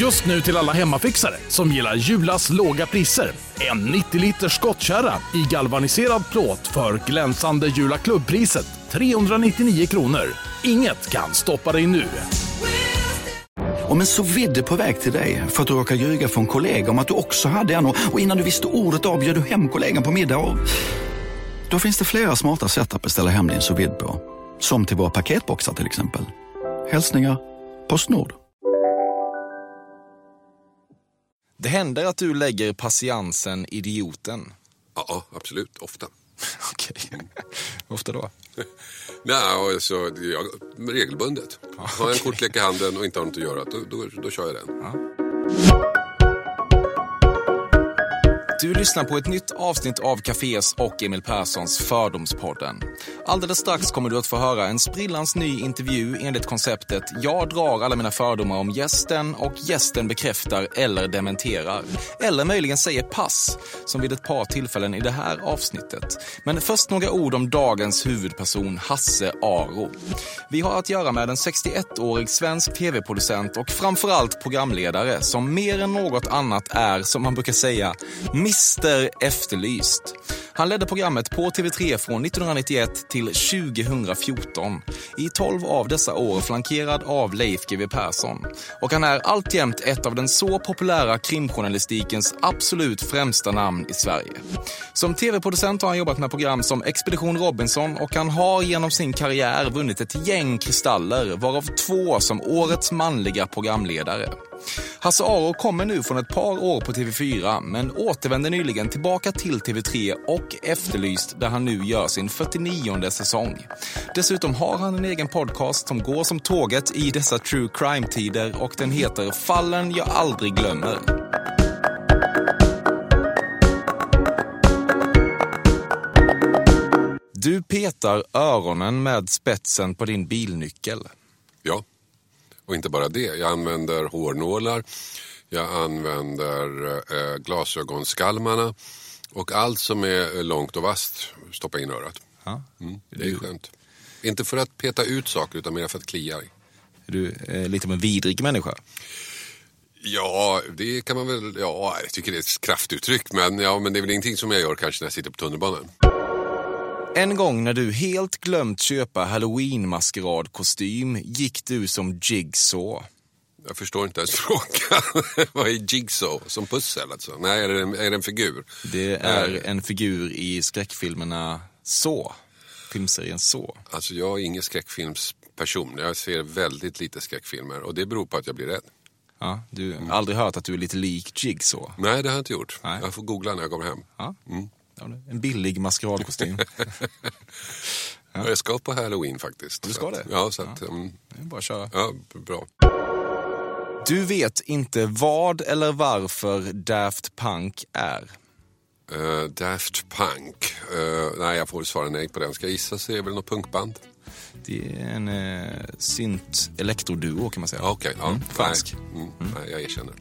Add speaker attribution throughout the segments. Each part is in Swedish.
Speaker 1: Just nu till alla hemmafixare som gillar Julas låga priser. En 90 liters skottkärra i galvaniserad plåt för glänsande Jula klubbpriset 399 kronor. Inget kan stoppa dig nu.
Speaker 2: Om en så vidde på väg till dig för att du råkar ljuga från kollega om att du också hade en och innan du visste ordet av du hem kollegan på middag och... Då finns det flera smarta sätt att beställa hem din sous på. Som till våra paketboxar till exempel. Hälsningar Postnord.
Speaker 3: Det händer att du lägger patiensen idioten.
Speaker 4: Ja, absolut. Ofta.
Speaker 3: Okej. Ofta då?
Speaker 4: Nej, alltså, jag, regelbundet. Har jag en kortlek i handen och inte har något att göra, då, då, då kör jag den.
Speaker 3: Du lyssnar på ett nytt avsnitt av Cafés och Emil Perssons Fördomspodden. Alldeles strax kommer du att få höra en sprillans ny intervju enligt konceptet “Jag drar alla mina fördomar om gästen och gästen bekräftar eller dementerar”. Eller möjligen säger pass, som vid ett par tillfällen i det här avsnittet. Men först några ord om dagens huvudperson Hasse Aro. Vi har att göra med en 61-årig svensk tv-producent och framförallt programledare som mer än något annat är, som man brukar säga, Mr Efterlyst. Han ledde programmet på TV3 från 1991 till 2014. I 12 av dessa år flankerad av Leif GW Persson. Och han är alltjämt ett av den så populära krimjournalistikens absolut främsta namn i Sverige. Som tv-producent har han jobbat med program som Expedition Robinson och han har genom sin karriär vunnit ett gäng kristaller, varav två som årets manliga programledare. Hasse Aro kommer nu från ett par år på TV4 men återvände nyligen tillbaka till TV3 och Efterlyst där han nu gör sin 49 säsong. Dessutom har han en egen podcast som går som tåget i dessa true crime-tider och den heter Fallen jag aldrig glömmer. Du petar öronen med spetsen på din bilnyckel.
Speaker 4: Ja, och inte bara det. Jag använder hårnålar, jag använder eh, glasögonskalmarna och allt som är långt och vasst stoppar in örat.
Speaker 3: Ja.
Speaker 4: Mm, det är skönt. Inte för att peta ut saker utan mer för att klia.
Speaker 3: Är du eh, lite av en vidrig människa?
Speaker 4: Ja, det kan man väl, ja, jag tycker det är ett kraftuttryck men, ja, men det är väl ingenting som jag gör kanske när jag sitter på tunnelbanan.
Speaker 3: En gång när du helt glömt köpa halloween-maskeradkostym gick du som Jigsaw.
Speaker 4: Jag förstår inte ens frågan. Vad är jigsaw? Som pussel alltså? Nej, är det en, är det en figur?
Speaker 3: Det är en figur i skräckfilmerna Så. Filmserien Så.
Speaker 4: Alltså jag är ingen skräckfilmsperson. Jag ser väldigt lite skräckfilmer och det beror på att jag blir rädd.
Speaker 3: Ja, du har aldrig hört att du är lite lik Jigsaw?
Speaker 4: Nej, det har jag inte gjort.
Speaker 3: Nej.
Speaker 4: Jag får googla när jag kommer hem.
Speaker 3: Ja. Ja, En billig maskeradkostym.
Speaker 4: Ja. Jag ska på halloween faktiskt.
Speaker 3: Du ska
Speaker 4: att-
Speaker 3: det?
Speaker 4: Ja, så att, mm,
Speaker 3: Det är bara att köra.
Speaker 4: ja, bra.
Speaker 3: Du vet inte vad eller varför Daft Punk är.
Speaker 4: Uh, Daft Punk. Eh, nej, jag får svara nej på den. Ska jag gissa så är det väl något punkband?
Speaker 3: Det är en eh, synt elektroduo kan man säga.
Speaker 4: Ja, Okej, ja.
Speaker 3: Mm, fransk.
Speaker 4: Nej, mm, nej, jag erkänner.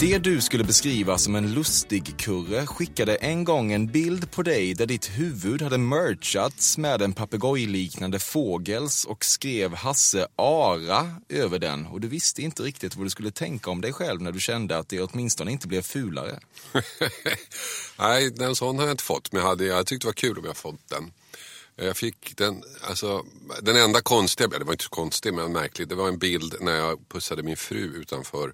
Speaker 3: Det du skulle beskriva som en lustig kurre skickade en gång en bild på dig där ditt huvud hade merchats med en papegojliknande fågels och skrev Hasse Ara över den och du visste inte riktigt vad du skulle tänka om dig själv när du kände att det åtminstone inte blev fulare.
Speaker 4: Nej, en sån har jag inte fått, men jag, hade, jag tyckte det var kul om jag fått den. Jag fick den, alltså, den enda konstiga, det var inte så konstig men märklig, det var en bild när jag pussade min fru utanför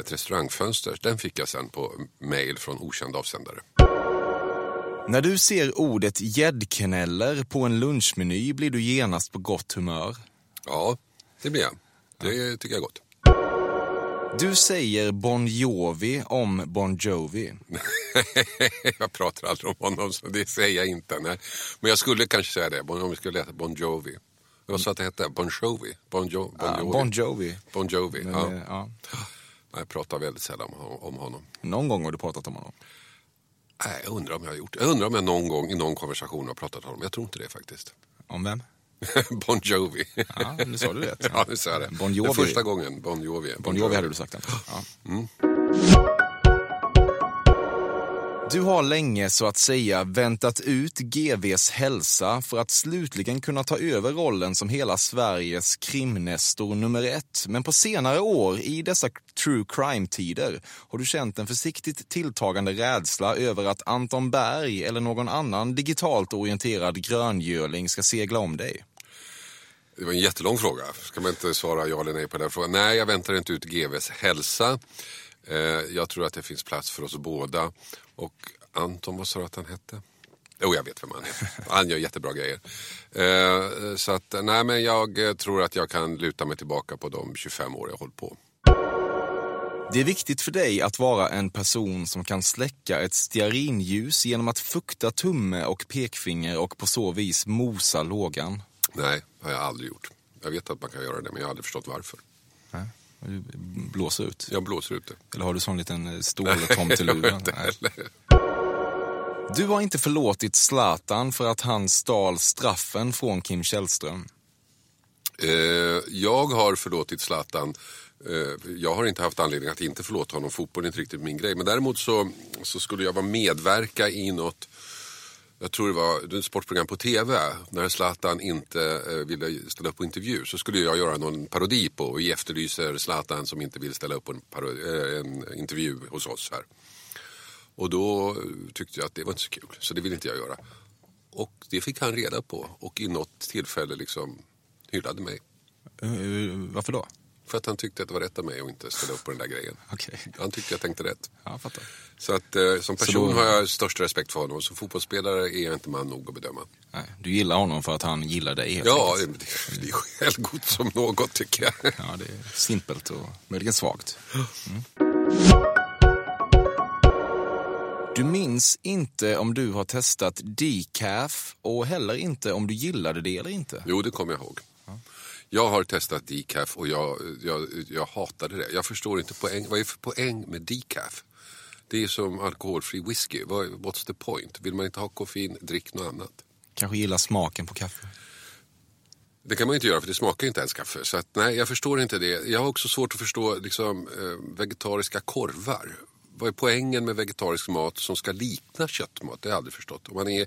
Speaker 4: ett restaurangfönster. Den fick jag sen på mail från okänd avsändare.
Speaker 3: När du ser ordet gäddkaneller på en lunchmeny blir du genast på gott humör.
Speaker 4: Ja, det blir jag. Det tycker jag är gott.
Speaker 3: Du säger Bon Jovi om Bon Jovi.
Speaker 4: jag pratar aldrig om honom, så det säger jag inte. Nej. Men jag skulle kanske säga det, om vi skulle läsa Bon Jovi. Vad sa att det hette? Bon Jovi? Bon, jo, bon,
Speaker 3: Ja,
Speaker 4: Jovi.
Speaker 3: bon Jovi.
Speaker 4: Bon Jovi, ja.
Speaker 3: eh, ja.
Speaker 4: Jag pratar väldigt sällan om, om honom.
Speaker 3: Någon gång har du pratat om honom.
Speaker 4: Nej, jag undrar om jag har gjort Jag undrar om jag någon gång i någon konversation har pratat om honom. Jag tror inte det faktiskt.
Speaker 3: Om vem?
Speaker 4: bon Jovi.
Speaker 3: Ja, nu sa du det.
Speaker 4: ja, nu sa jag det.
Speaker 3: Bon Jovi.
Speaker 4: Den första gången, Bon Jovi.
Speaker 3: Bon Jovi hade du sagt den. Ja. Du har länge så att säga väntat ut GVs hälsa för att slutligen kunna ta över rollen som hela Sveriges krimnestor nummer ett. Men på senare år, i dessa true crime-tider, har du känt en försiktigt tilltagande rädsla över att Anton Berg eller någon annan digitalt orienterad gröngöling ska segla om dig.
Speaker 4: Det var en jättelång fråga. Ska man inte svara ja eller nej på den frågan? Nej, jag väntar inte ut GVs hälsa. Eh, jag tror att det finns plats för oss båda. Och Anton, vad sa du att han hette? Jo, jag vet vem han är. Han gör jättebra grejer. Eh, så att, nej men jag tror att jag kan luta mig tillbaka på de 25 år jag hållit på.
Speaker 3: Det är viktigt för dig att vara en person som kan släcka ett stearinljus genom att fukta tumme och pekfinger och på så vis mosa lågan.
Speaker 4: Nej, det har jag aldrig gjort. Jag vet att man kan göra det, men jag har aldrig förstått varför.
Speaker 3: Nej. Du blåser ut?
Speaker 4: Jag blåser ut det.
Speaker 3: Eller har du sån liten ståltomteluva? Du har inte förlåtit Zlatan för att han stal straffen från Kim Källström.
Speaker 4: Eh, jag har förlåtit Zlatan. Eh, jag har inte haft anledning att inte förlåta honom. Fotboll är inte riktigt min grej. Men däremot så, så skulle jag vara medverka i något jag tror det var ett sportprogram på TV, när Zlatan inte eh, ville ställa upp på intervju så skulle jag göra någon parodi på och efterlyser Zlatan som inte vill ställa upp på en, parodi, eh, en intervju hos oss här. Och då eh, tyckte jag att det var inte så kul, så det ville inte jag göra. Och det fick han reda på och i något tillfälle liksom hyllade mig.
Speaker 3: Eh, varför då?
Speaker 4: För att han tyckte att det var rätt av mig att inte ställa upp på den där grejen.
Speaker 3: Okay.
Speaker 4: Han tyckte jag tänkte rätt.
Speaker 3: Ja, fattar.
Speaker 4: Så att eh, som person då... har jag största respekt för honom. Som fotbollsspelare är jag inte man nog att bedöma.
Speaker 3: Nej, du gillar honom för att han gillar dig helt
Speaker 4: Ja, det, det är självgott som något tycker jag.
Speaker 3: Ja, det är simpelt och möjligen svagt. Mm. Du minns inte om du har testat decaf och heller inte om du gillade det eller inte?
Speaker 4: Jo, det kommer jag ihåg. Jag har testat decaf och jag, jag, jag hatade det. Jag förstår inte poäng. Vad är för poäng med decaf? Det är som alkoholfri whisky. What's the point? Vill man inte ha koffein, drick något annat.
Speaker 3: Kanske gillar smaken på kaffe.
Speaker 4: Det kan man inte göra för det smakar inte ens kaffe. Så att, nej, jag förstår inte det. Jag har också svårt att förstå liksom, eh, vegetariska korvar. Vad är poängen med vegetarisk mat som ska likna köttmat? Det har jag aldrig förstått. Om man är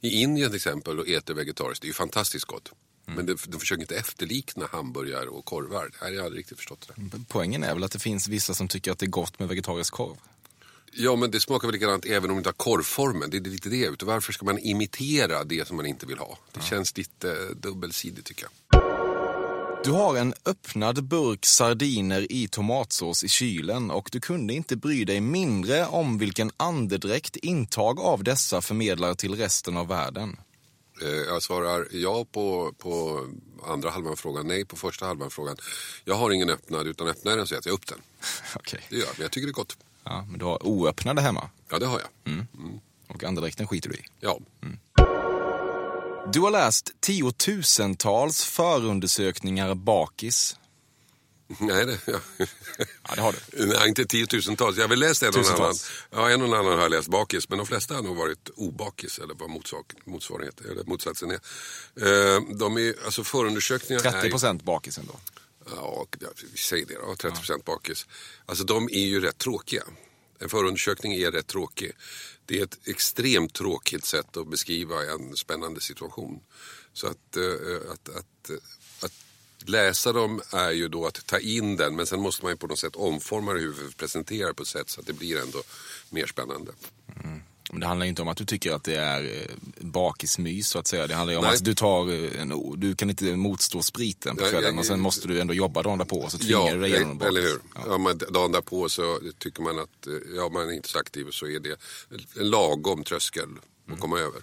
Speaker 4: i Indien till exempel och äter vegetariskt, det är ju fantastiskt gott. Mm. Men de, försöker inte efterlikna hamburgare och korvar. Det har jag aldrig riktigt förstått. Det.
Speaker 3: Poängen är väl att det finns vissa som tycker att det är gott med vegetarisk korv?
Speaker 4: Ja, men det smakar väl likadant även om det inte har korvformen. Det är lite det. Varför ska man imitera det som man inte vill ha? Det ja. känns lite dubbelsidigt tycker jag.
Speaker 3: Du har en öppnad burk sardiner i tomatsås i kylen och du kunde inte bry dig mindre om vilken andedräkt intag av dessa förmedlar till resten av världen.
Speaker 4: Eh, jag svarar ja på, på andra halvan frågan, nej på första halvan frågan. Jag har ingen öppnad, utan öppnar den så äter jag upp den.
Speaker 3: okay.
Speaker 4: Det gör jag, men jag tycker det är gott.
Speaker 3: Ja, men du har oöppnade hemma?
Speaker 4: Ja, det har jag.
Speaker 3: Mm. Mm. Och andedräkten skiter du i?
Speaker 4: Ja. Mm.
Speaker 3: Du har läst tiotusentals förundersökningar bakis.
Speaker 4: Nej, det, ja.
Speaker 3: ja, det har du.
Speaker 4: Nej, inte tiotusentals. Jag har väl läst en och annan. Ja, en och annan har jag läst bakis. Men de flesta har nog varit obakis. Eller vad motsvarighet, eller motsatsen är. Eh, de är alltså förundersökningar
Speaker 3: 30 procent bakis ändå?
Speaker 4: Ja, vi säger det då. 30 procent ja. bakis. Alltså de är ju rätt tråkiga. En förundersökning är rätt tråkig. Det är ett extremt tråkigt sätt att beskriva en spännande situation. Så att, eh, att, att, att läsa dem är ju då att ta in den men sen måste man ju på något sätt omforma det huvudet och presentera på ett sätt så att det blir ändå mer spännande.
Speaker 3: Mm. Men det handlar inte om att du tycker att det är eh, bakismys så att säga. Det handlar ju om Nej. att du tar eh, en, du kan inte motstå spriten på kvällen och sen måste du ändå jobba dagen därpå och så tvingar ja, du dig igenom
Speaker 4: bakis. eller hur. Ja. Ja, men dagen därpå så tycker man att, eh, ja man är inte så aktiv så är det en lagom tröskel att mm. komma över.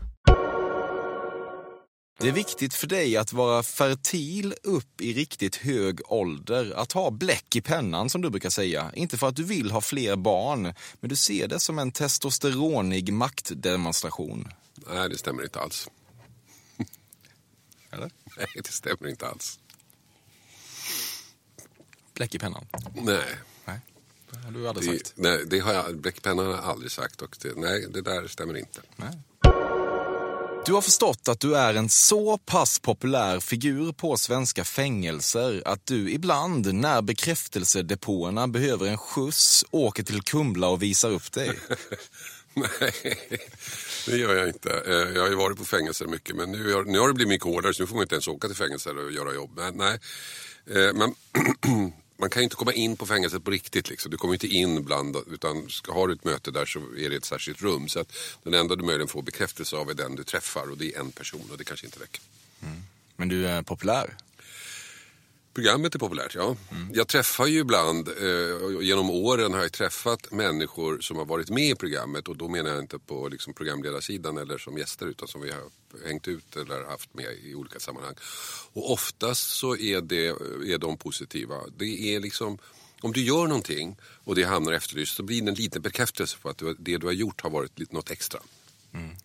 Speaker 3: Det är viktigt för dig att vara fertil upp i riktigt hög ålder. Att ha bläck i pennan som du brukar säga. Inte för att du vill ha fler barn, men du ser det som en testosteronig maktdemonstration.
Speaker 4: Nej, det stämmer inte alls.
Speaker 3: Eller?
Speaker 4: Nej, det stämmer inte alls.
Speaker 3: Bläck i pennan.
Speaker 4: Nej.
Speaker 3: Nej, det har du aldrig
Speaker 4: Det,
Speaker 3: sagt.
Speaker 4: nej, det har jag, bläckpennan har jag aldrig sagt. Och det, nej, det där stämmer inte.
Speaker 3: Nej. Du har förstått att du är en så pass populär figur på svenska fängelser att du ibland, när bekräftelsedepåerna behöver en skjuts, åker till Kumla och visar upp dig.
Speaker 4: Nej, det gör jag inte. Eh, jag har ju varit på fängelser mycket men nu, har- nu har det blivit mycket hårdare så nu får man inte ens åka till fängelser och göra jobb. Men, nej. Eh, men man kan ju inte komma in på fängelset på riktigt. Liksom. Du kommer ju inte in bland, utan ska, har du ett möte där så är det ett särskilt rum. Så att den enda du möjligen får bekräftelse av är den du träffar och det är en person och det kanske inte räcker. Mm.
Speaker 3: Men du är populär.
Speaker 4: Programmet är populärt, ja. Jag träffar ju ibland, eh, genom åren har jag träffat människor som har varit med i programmet och då menar jag inte på liksom, programledarsidan eller som gäster utan som vi har hängt ut eller haft med i olika sammanhang. Och oftast så är, det, är de positiva. Det är liksom, om du gör någonting och det hamnar efterlyst så blir det en liten bekräftelse på att det du har gjort har varit något extra.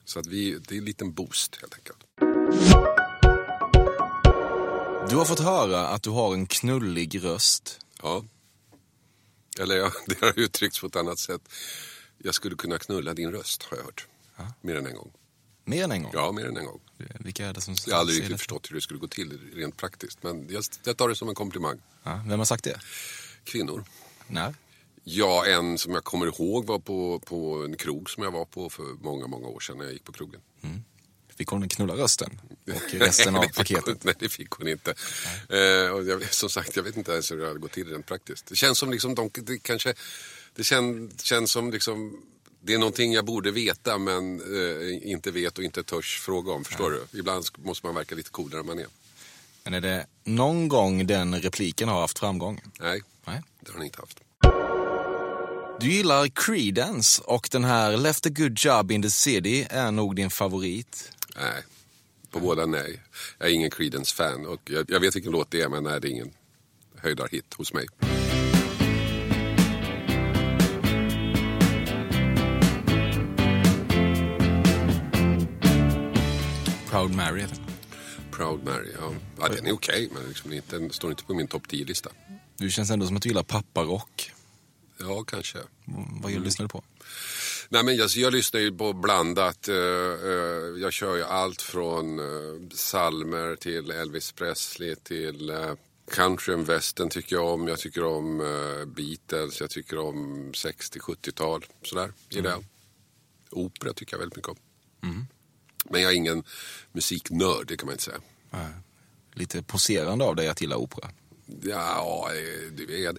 Speaker 4: Så att vi, det är en liten boost helt enkelt.
Speaker 3: Du har fått höra att du har en knullig röst.
Speaker 4: Ja. Eller ja, det har uttryckts på ett annat sätt. Jag skulle kunna knulla din röst, har jag hört. Mer än en gång.
Speaker 3: Mer än en gång.
Speaker 4: Ja, mer än en gång.
Speaker 3: Vilka är det som
Speaker 4: Jag har aldrig riktigt förstått hur det skulle gå till rent praktiskt. Men jag, jag tar det som en komplimang.
Speaker 3: Ja, vem har sagt det?
Speaker 4: Kvinnor.
Speaker 3: När?
Speaker 4: Ja, en som jag kommer ihåg var på, på en krog som jag var på för många, många år sedan när jag gick på krogen.
Speaker 3: Fick hon knulla rösten? Och resten
Speaker 4: Nej,
Speaker 3: av
Speaker 4: hon-
Speaker 3: paketet?
Speaker 4: Nej, det fick hon inte. Eh, och jag, som sagt, jag vet inte ens hur det hade gått till rent praktiskt. Det känns som liksom, de, det kanske, det kän, känns som liksom, det är någonting jag borde veta men eh, inte vet och inte törs fråga om. Förstår du? Ibland måste man verka lite coolare än man är.
Speaker 3: Men är det någon gång den repliken har haft framgång?
Speaker 4: Nej,
Speaker 3: Nej.
Speaker 4: det har ni inte haft.
Speaker 3: Du gillar Creedence och den här Left a good job in the city är nog din favorit.
Speaker 4: Nej, på båda nej. Jag är ingen Creedence-fan och jag, jag vet vilken låt det är men nej, det är ingen höjdarhit hos mig.
Speaker 3: Proud Mary heter den.
Speaker 4: Proud Mary, ja. ja den är okej men liksom inte, den står inte på min topp 10-lista.
Speaker 3: Du känns ändå som att du gillar papparock.
Speaker 4: Ja, kanske.
Speaker 3: Vad lyssnar du på?
Speaker 4: Nej, men jag, jag lyssnar ju på blandat. eh, eh, jag kör ju allt från uh, salmer till Elvis Presley till country and western tycker jag om. Jag tycker om Beatles, jag tycker om 60-70-tal. Sådär, gillar jag. Opera tycker jag väldigt mycket om. Men jag är ingen musiknörd, det kan man inte säga.
Speaker 3: Ja, Lite poserande av dig att gilla opera.
Speaker 4: Ja,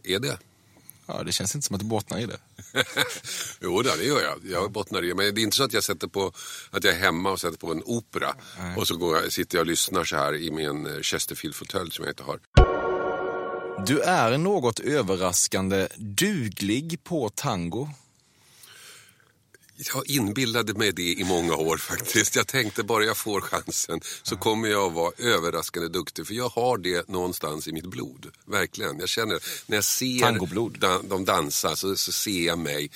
Speaker 4: är det?
Speaker 3: Ja, det känns inte som att du bottnar i det.
Speaker 4: jo, det gör jag. Jag bottnar i det. Men det är inte så att jag sätter på att jag är hemma och sätter på en opera. Och så går jag, sitter jag och lyssnar så här i min eh, Chesterfield-fåtölj som jag inte har.
Speaker 3: Du är något överraskande duglig på tango.
Speaker 4: Jag inbillade mig det i många år faktiskt. Jag tänkte bara jag får chansen så kommer jag att vara överraskande duktig. För jag har det någonstans i mitt blod. Verkligen. Jag känner, när jag ser dan- dem dansa så, så ser jag mig.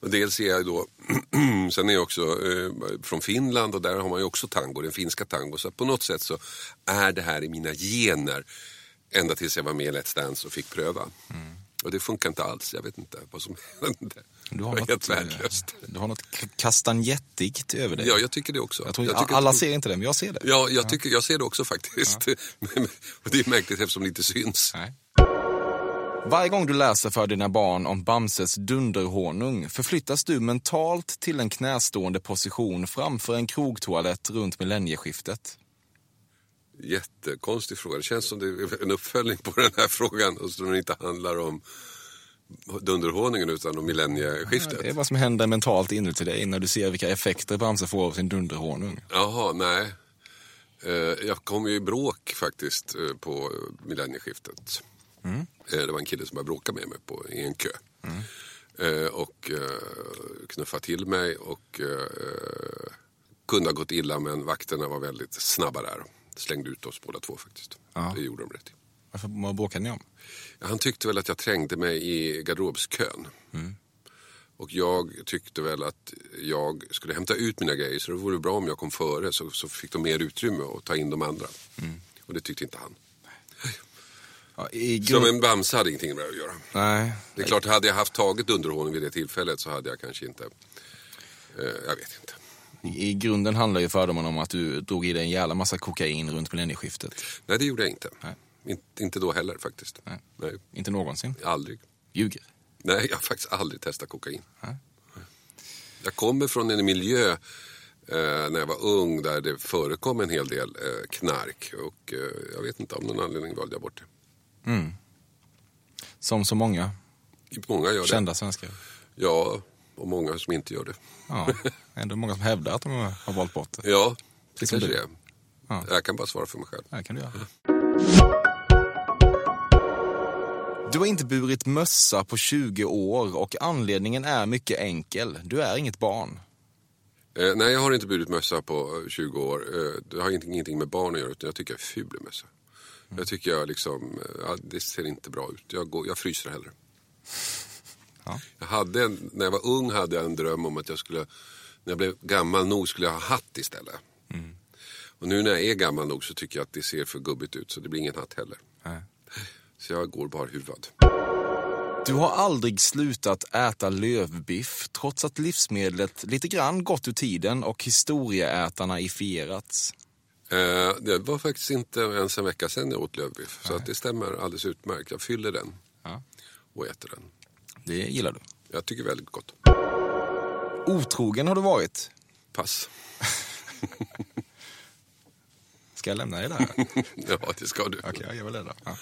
Speaker 4: Och dels ser jag då, sen är jag också eh, från Finland och där har man ju också tango, den finska tango. Så på något sätt så är det här i mina gener. Ända tills jag var med i Let's Dance och fick pröva. Och det funkar inte alls, jag vet inte vad som hände.
Speaker 3: Du
Speaker 4: Det
Speaker 3: har,
Speaker 4: var
Speaker 3: något,
Speaker 4: helt
Speaker 3: eh,
Speaker 4: värdelöst.
Speaker 3: du har något kastanjettigt över dig.
Speaker 4: Ja, jag tycker det också.
Speaker 3: jag tror
Speaker 4: Jag
Speaker 3: alla
Speaker 4: att-
Speaker 3: ser inte det, men jag ser det.
Speaker 4: Ja, jag, tycker, jag ser det också faktiskt. Och det är märkligt eftersom det inte syns.
Speaker 3: Nej. Varje gång du läser för dina barn om Bamses dunderhonung förflyttas du mentalt till en knästående position framför en krogtoalett runt millennieskiftet.
Speaker 4: Jättekonstig fråga. Det känns som det är en uppföljning på den här frågan och som inte handlar om dunderhåningen utan om millennieskiftet.
Speaker 3: Det är vad som händer mentalt inuti dig när du ser vilka effekter Bamse får av sin dunderhonung.
Speaker 4: Jaha, nej. Eh, Jag kom ju i bråk faktiskt eh, på millennieskiftet. Eh, Det var en kille som började bråka med mig på, i en kö. Eh, Och knuffade till mig och kunde ha gått illa men vakterna var väldigt snabba där. Slängde ut oss båda två faktiskt.
Speaker 3: Ja.
Speaker 4: Det gjorde de rätt i.
Speaker 3: Varför bråkade ni om?
Speaker 4: Han tyckte väl att jag trängde mig i garderobskön. Och jag tyckte väl att jag skulle hämta ut mina grejer så det vore bra om jag kom före så, så fick de mer utrymme att ta in de andra. Och det tyckte inte han.
Speaker 3: Ja, grund...
Speaker 4: men Bamse hade ingenting med det att göra.
Speaker 3: Nej,
Speaker 4: Det är klart, hade jag haft tagit underhållning vid det tillfället så hade jag kanske inte... Eh, jag vet inte.
Speaker 3: I grunden handlar ju fördomarna om att du drog i dig en jävla massa kokain runt millennieskiftet.
Speaker 4: Nej, det gjorde jag inte.
Speaker 3: Nej.
Speaker 4: In, inte då heller faktiskt.
Speaker 3: Nej.
Speaker 4: Nej,
Speaker 3: Inte någonsin.
Speaker 4: aldrig.
Speaker 3: Ljuger.
Speaker 4: Nej, jag har faktiskt aldrig testat kokain.
Speaker 3: Nej.
Speaker 4: Jag kommer från en miljö eh, när jag var ung där det förekom en hel del eh, knark. Och eh, jag vet inte, av någon anledning valde jag bort det.
Speaker 3: Som så många
Speaker 4: Många gör det.
Speaker 3: kända svenskar.
Speaker 4: Ja, och många som inte gör det.
Speaker 3: Ja, ändå många som hävdar att de har valt bort det.
Speaker 4: Ja, det kanske det är.
Speaker 3: Ja.
Speaker 4: Jag kan bara svara för mig själv.
Speaker 3: Det kan du göra. Du har inte burit mössa på 20 år och anledningen är mycket enkel. Du är inget barn.
Speaker 4: Eh, nej, jag har inte burit mössa på eh, 20 år. Eh, det har ingenting, ingenting med barn att göra, utan jag tycker jag är ful i mössa. Jag tycker jag liksom, eh, ja, det ser inte bra ut. Jag, går, jag fryser hellre.
Speaker 3: Ja.
Speaker 4: Jag hade en, när jag var ung hade jag en dröm om att jag skulle, när jag blev gammal nog skulle jag ha hatt istället. Och nu när jag är gammal nog så tycker jag att det ser för gubbigt ut så det blir ingen hatt heller.
Speaker 3: Nej.
Speaker 4: Så jag går bara huvad.
Speaker 3: Du har aldrig slutat äta lövbiff trots att livsmedlet lite grann gått ur tiden och historieätarna ifierats.
Speaker 4: Eh, det var faktiskt inte ens en vecka sedan jag åt lövbiff. Så att det stämmer alldeles utmärkt. Jag fyller den
Speaker 3: Ja.
Speaker 4: och äter den.
Speaker 3: Det gillar du.
Speaker 4: Jag tycker väldigt gott.
Speaker 3: Otrogen har du varit.
Speaker 4: Pass.
Speaker 3: Ska jag lämna dig där?
Speaker 4: ja, det ska du.
Speaker 3: Okej, jag gör väl det. Ja.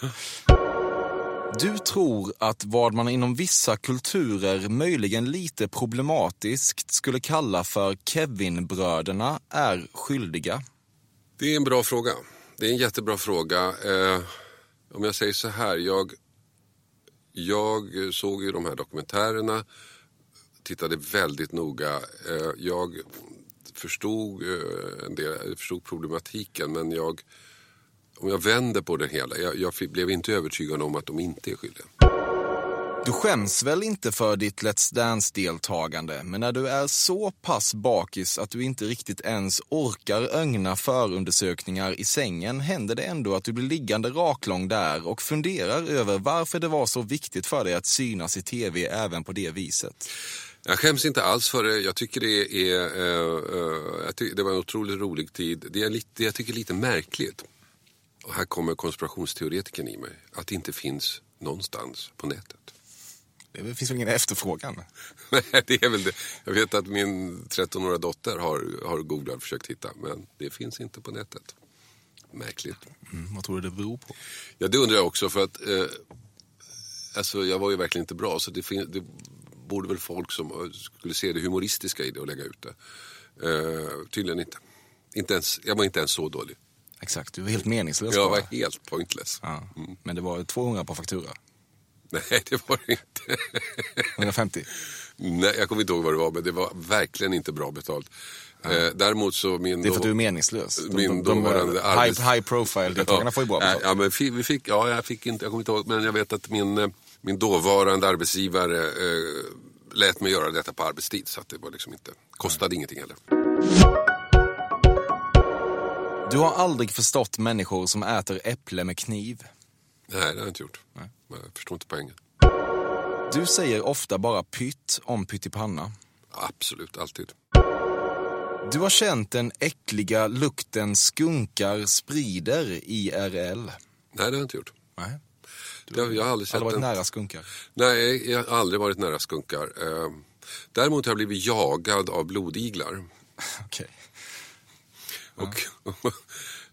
Speaker 3: Du tror att vad man inom vissa kulturer möjligen lite problematiskt skulle kalla för Kevin-bröderna är skyldiga.
Speaker 4: Det är en bra fråga. Det är en jättebra fråga. Eh, om jag säger så här. Jag, jag eh, såg ju de här dokumentärerna. Tittade väldigt noga. Eh, jag förstod, eh, en del, jag förstod problematiken men jag, om jag vänder på det hela. Jag, jag blev inte övertygad om att de inte är skyldiga.
Speaker 3: Du skäms väl inte för ditt Let's Dance-deltagande, men när du är så pass bakis att du inte riktigt ens orkar ögna förundersökningar i sängen händer det ändå att du blir liggande raklång där och funderar över varför det var så viktigt för dig att synas i tv även på det viset.
Speaker 4: Jag skäms inte alls för det. Jag tycker det är, eh, eh, jag det var en otroligt rolig tid. Det är lite, jag tycker är lite märkligt. Och här kommer konspirationsteoretikern i mig. Att det inte finns någonstans på nätet.
Speaker 3: Det finns väl ingen efterfrågan?
Speaker 4: Nej, det är väl det. Jag vet att min 13-åriga dotter har, har googlat försökt hitta. Men det finns inte på nätet. Märkligt.
Speaker 3: Mm, vad tror du det beror på?
Speaker 4: Ja, det undrar jag också för att eh, alltså, jag var ju verkligen inte bra. Så det, fin- det borde väl folk som skulle se det humoristiska i det och lägga ut det. Eh, tydligen inte. inte ens, jag var inte ens så dålig.
Speaker 3: Exakt, du var helt meningslös
Speaker 4: Jag
Speaker 3: bara.
Speaker 4: var helt pointless.
Speaker 3: Ja. Men det var 200 på faktura.
Speaker 4: Nej, det var det inte.
Speaker 3: 150.
Speaker 4: Nej, jag kommer inte ihåg vad det var, men det var verkligen inte bra betalt. Eh, däremot så min...
Speaker 3: Det är för att du är meningslös. De,
Speaker 4: Min
Speaker 3: de, de, high,
Speaker 4: arbets-
Speaker 3: high profile-deltagarna får ju bra
Speaker 4: ja,
Speaker 3: betalt.
Speaker 4: ja, men vi fick, ja, jag fick inte, jag kommer inte ihåg, men jag vet att min, eh, min dåvarande arbetsgivare eh, lät mig göra detta på arbetstid. Så att det var liksom inte, kostade ingenting heller.
Speaker 3: Du har aldrig förstått människor som äter äpple med kniv.
Speaker 4: Nej, det har jag inte gjort. Men Jag förstår inte poängen.
Speaker 3: Du säger ofta bara pytt om pyttipanna.
Speaker 4: Absolut, alltid.
Speaker 3: Du har känt den äckliga lukten skunkar sprider IRL.
Speaker 4: Nej, det har jag inte gjort.
Speaker 3: Nej.
Speaker 4: Det har, jag har aldrig
Speaker 3: Aldrig varit
Speaker 4: en...
Speaker 3: nära skunkar.
Speaker 4: Nej, jag har aldrig varit nära skunkar. Eh, däremot har jag blivit jagad av blodiglar.
Speaker 3: Okej.
Speaker 4: Och, Eh,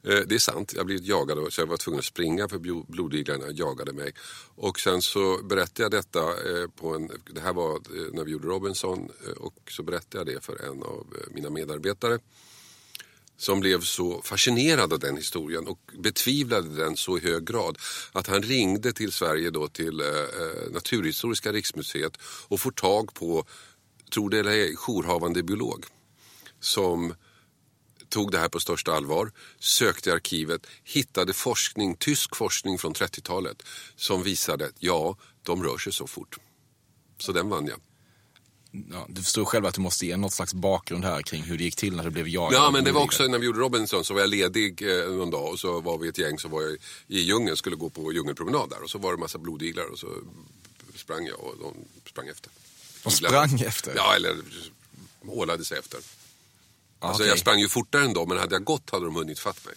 Speaker 4: Eh, det är sant, jag blev jagad så jag var tvungen att springa för blodiglarna jagade mig. Och sen så berättade jag detta eh, på en, det här var eh, när vi gjorde Robinson och så berättade jag det för en av mina medarbetare som blev så fascinerad av den historien och betvivlade den så i hög grad att han ringde till Sverige då till eh, Naturhistoriska riksmuseet och får tag på, tror det eller ej, jourhavande biolog som tog det här på största allvar, sökte i arkivet, hittade forskning, tysk forskning från 30-talet som visade att ja, de rör sig så fort. Så den vann jag.
Speaker 3: Ja, du förstår själv att du måste ge något slags bakgrund här kring hur det gick till när du blev jagad.
Speaker 4: Ja, men det var också när vi gjorde Robinson så var jag ledig eh, någon dag och så var vi ett gäng som var i, i djungeln, skulle gå på djungelpromenad där och så var det massa blodiglar och så sprang jag och de sprang efter.
Speaker 3: De sprang efter?
Speaker 4: Ja, eller ålade sig efter.
Speaker 3: Ja,
Speaker 4: Alltså,
Speaker 3: okej.
Speaker 4: Jag sprang ju fortare än dem, men hade jag gått hade de hunnit fatt mig.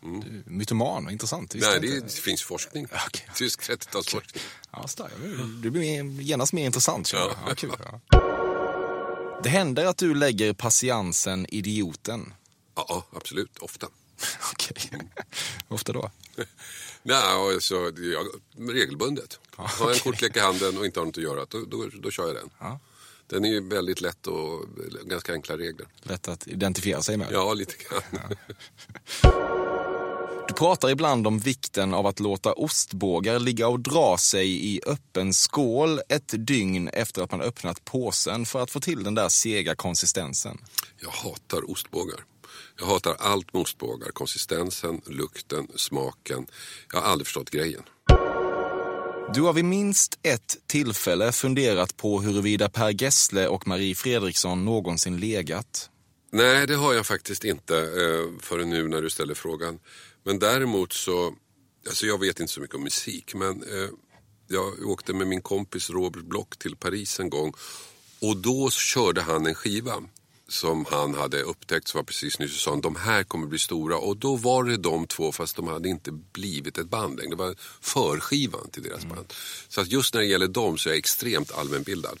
Speaker 3: Du, mytoman, intressant.
Speaker 4: Nej, det, det finns forskning.
Speaker 3: Okej.
Speaker 4: Tysk 30-talsforskning.
Speaker 3: Ja, starkt. Det blir genast mer intressant.
Speaker 4: Ja.
Speaker 3: Ja, kul. Ja. Det händer att du lägger patiensen idioten.
Speaker 4: Ja, ja, absolut. Ofta.
Speaker 3: Okej. Ofta då?
Speaker 4: Nej, alltså, jag, regelbundet. Har jag en kortlek i handen och inte har något att göra, då, då, då kör jag den.
Speaker 3: Ja.
Speaker 4: Den är ju väldigt lätt och ganska enkla regler.
Speaker 3: Lätt att identifiera sig med.
Speaker 4: Ja, lite grann.
Speaker 3: Du pratar ibland om vikten av att låta ostbågar ligga och dra sig i öppen skål ett dygn efter att man öppnat påsen för att få till den där sega konsistensen.
Speaker 4: Jag hatar ostbågar. Jag hatar allt med ostbågar. Konsistensen, lukten, smaken. Jag har aldrig förstått grejen.
Speaker 3: Du har vid minst ett tillfälle funderat på huruvida Per Gessle och Marie Fredriksson någonsin legat.
Speaker 4: Nej, det har jag faktiskt inte eh, förrän nu när du ställer frågan. Men däremot så, alltså jag vet inte så mycket om musik, men eh, jag åkte med min kompis Robert Block till Paris en gång och då körde han en skiva som han hade upptäckt som var precis nyss och sa de här kommer bli stora och då var det de två fast de hade inte blivit ett band längre. Det var förskivan till deras band. Så att just när det gäller dem så är jag extremt allmänbildad.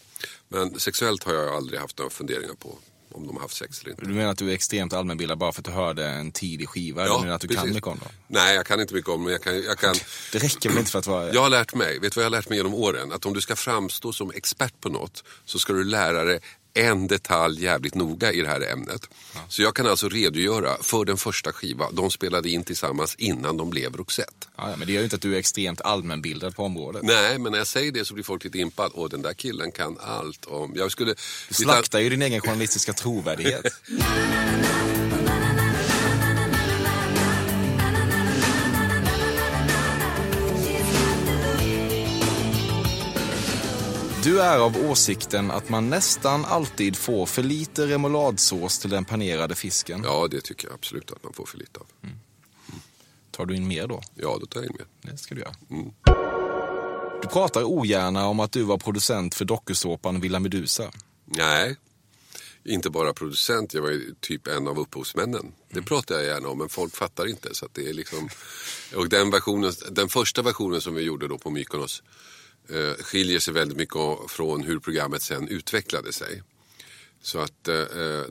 Speaker 4: Men sexuellt har jag aldrig haft några funderingar på om de har haft sex eller inte.
Speaker 3: Du menar att du är extremt allmänbildad bara för att du hörde en tidig skiva? eller menar att du kan
Speaker 4: precis.
Speaker 3: mycket om dem?
Speaker 4: Nej, jag kan inte mycket om men jag kan, jag kan
Speaker 3: Det räcker väl inte för att vara...
Speaker 4: Jag har lärt mig, vet du vad jag har lärt mig genom åren? Att om du ska framstå som expert på något så ska du lära dig en detalj jävligt noga i det här ämnet. Så jag kan alltså redogöra för den första skiva de spelade in tillsammans innan de blev Roxette.
Speaker 3: Ja, ja, men det gör ju inte att du är extremt allmänbildad på området.
Speaker 4: Nej, men när jag säger det så blir folk lite impad. Åh, den där killen kan allt om... Jag skulle...
Speaker 3: Du slaktar ju din egen journalistiska trovärdighet. Du är av åsikten att man nästan alltid får för lite remouladsås till den panerade fisken.
Speaker 4: Ja, det tycker jag absolut att man får för lite av.
Speaker 3: Tar du in mer då?
Speaker 4: Ja, då tar jag in mer.
Speaker 3: Det ska du göra.
Speaker 4: Mm.
Speaker 3: Du pratar ogärna om att du var producent för dokusåpan Villa Medusa.
Speaker 4: Nej, inte bara producent, jag var typ en av upphovsmännen. Det pratar jag gärna om, men folk fattar inte. Så det är liksom... Och den, versionen, den första versionen som vi gjorde då på Mykonos eh, skiljer sig väldigt mycket från hur programmet sen utvecklade sig. Så att eh,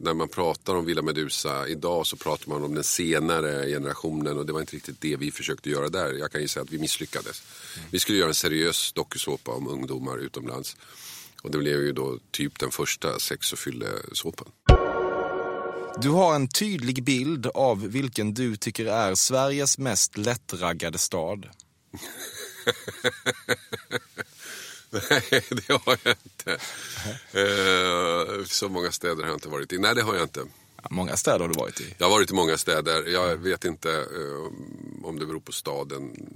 Speaker 4: när man pratar om Villa Medusa idag så pratar man om den senare generationen och det var inte riktigt det vi försökte göra där. Jag kan ju säga att vi misslyckades. Vi skulle göra en seriös dokusåpa om ungdomar utomlands. Och det blev ju då typ den första sex och fyllesåpan.
Speaker 3: Du har en tydlig bild av vilken du tycker är Sveriges mest lättraggade stad.
Speaker 4: Nej, det har jag inte. Eh, så många städer har jag inte varit i. Nej, det har jag inte.
Speaker 3: Ja, Många städer har du varit i.
Speaker 4: Jag har varit i många städer. Jag vet inte eh, om det beror på staden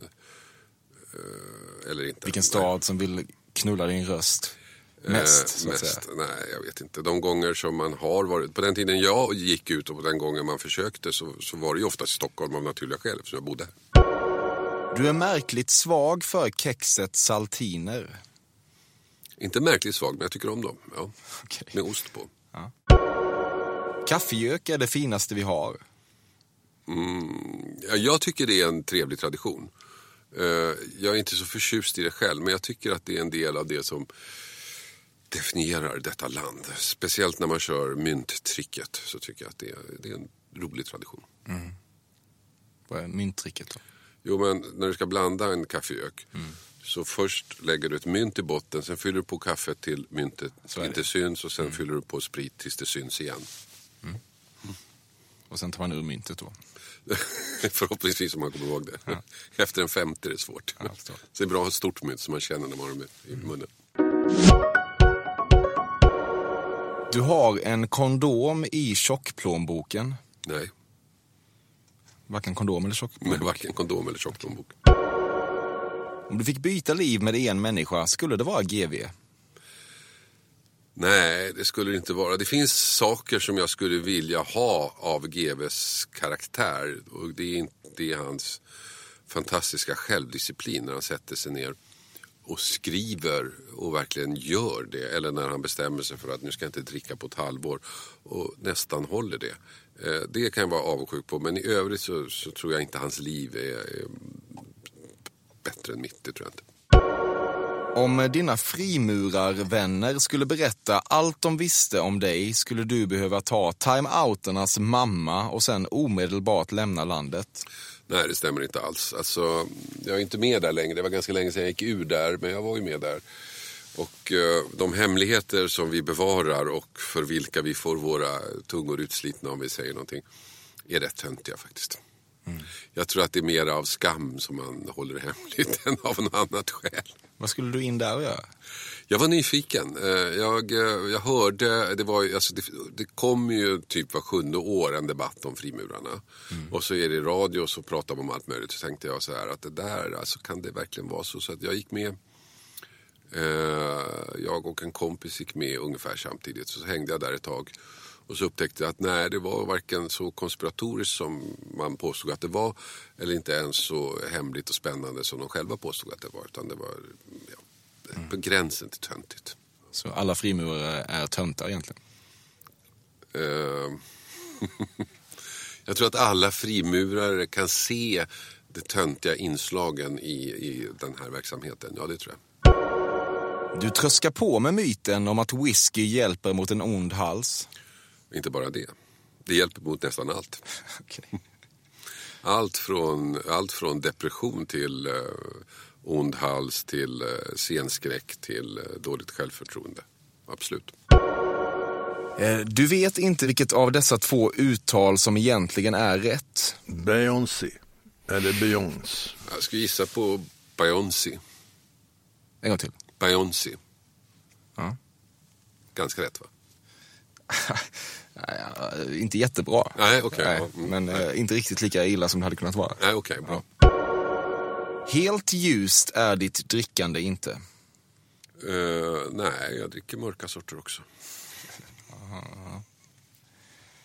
Speaker 4: eh, eller inte.
Speaker 3: Vilken stad som vill knulla din röst
Speaker 4: Nej.
Speaker 3: mest,
Speaker 4: mest. Nej, jag vet inte. De gånger som man har varit, på den tiden jag gick ut och på den gången man försökte så, så var det ju oftast Stockholm av naturliga skäl eftersom jag bodde här.
Speaker 3: Du är märkligt svag för kexet saltiner.
Speaker 4: Inte märkligt svag, men jag tycker om dem. Ja.
Speaker 3: Okej.
Speaker 4: Med ost på.
Speaker 3: Kaffegök är det finaste vi har.
Speaker 4: Ja, jag tycker det är en trevlig tradition. Eh, Jag är inte så förtjust i det själv, men jag tycker att det är en del av det som definierar detta land. Speciellt när man kör mynttricket så tycker jag att det är, det är en rolig tradition.
Speaker 3: Vad är mynttricket då?
Speaker 4: Jo, men när du ska blanda en kaffeök så först lägger du ett mynt i botten, sen fyller du på kaffet till myntet inte syns och sen fyller du på sprit tills det syns igen.
Speaker 3: Och sen tar man ur myntet då.
Speaker 4: Förhoppningsvis om man kommer ihåg det. Efter en femte är det svårt.
Speaker 3: Ja, förstår.
Speaker 4: så det är bra att ha ett stort mynt som man känner när man har det i munnen.
Speaker 3: Du har en kondom i tjockplånboken.
Speaker 4: Nej,
Speaker 3: Varken kondom eller tjockplånbok.
Speaker 4: varken kondom eller tjockplånbok.
Speaker 3: Om du fick byta liv med en människa, skulle det vara GV?
Speaker 4: Nej, det skulle det inte vara. Det finns saker som jag skulle vilja ha av GVs karaktär. Och det är, inte, det är hans fantastiska självdisciplin när han sätter sig ner och skriver och verkligen gör det. Eller när han bestämmer sig för att nu ska jag inte dricka på ett halvår och nästan håller det. Eh, det kan jag vara avundsjuk på men i övrigt så, så tror jag inte hans liv är, är bättre än mitt. Det tror jag inte.
Speaker 3: Om dina frimurarvänner skulle berätta allt de visste om dig skulle du behöva ta time-outernas mamma och sen omedelbart lämna landet.
Speaker 4: Nej, det stämmer inte alls. Alltså, jag är inte med där längre. Det var ganska länge sedan jag gick ur där, men jag var ju med där. Och eh, de hemligheter som vi bevarar och för vilka vi får våra tungor utslitna om vi säger någonting, är rätt töntiga faktiskt. Jag tror att det är mer av skam som man håller hemligt än av något annat skäl.
Speaker 3: Vad skulle du in där och göra?
Speaker 4: Jag var nyfiken. Eh, Jag, eh, jag hörde, det, var, alltså det, det kommer ju typ var sjunde år en debatt om frimurarna. Och så är det radio och så pratar man om allt möjligt. Så tänkte jag så här att det där, alltså kan det verkligen vara så? Så att jag gick med. Eh, Jag och en kompis gick med ungefär samtidigt. Så hängde jag där ett tag. Och så upptäckte jag att nej, det var varken så konspiratoriskt som man påstod att det var. Eller inte ens så hemligt och spännande som de själva påstod att det var. Utan det var ja, på gränsen till töntigt.
Speaker 3: Så alla frimurare är töntar egentligen.
Speaker 4: Eh, jag tror att alla frimurare kan se de töntiga inslagen i, i den här verksamheten. Ja, det tror jag.
Speaker 3: Du tröskar på med myten om att whisky hjälper mot en ond hals.
Speaker 4: Inte bara det. Det hjälper mot nästan allt. Allt från, allt från depression till eh, ond hals till eh, scenskräck till eh, dåligt självförtroende. Absolut.
Speaker 3: Eh, Du vet inte vilket av dessa två uttal som egentligen är rätt.
Speaker 5: Beyoncé. Eller Beyoncé.
Speaker 4: Jag skulle gissa på Beyoncé.
Speaker 3: En gång till.
Speaker 4: Beyoncé.
Speaker 3: Ja.
Speaker 4: Ganska rätt va?
Speaker 3: Nej, ja, inte jättebra.
Speaker 4: Nej, okej.
Speaker 3: Nej,
Speaker 4: mm.
Speaker 3: men eh, inte riktigt lika illa som det hade kunnat vara.
Speaker 4: Nej, okej. bra.
Speaker 3: Helt ljust är ditt drickande inte.
Speaker 4: Eh, nej, jag dricker mörka sorter också.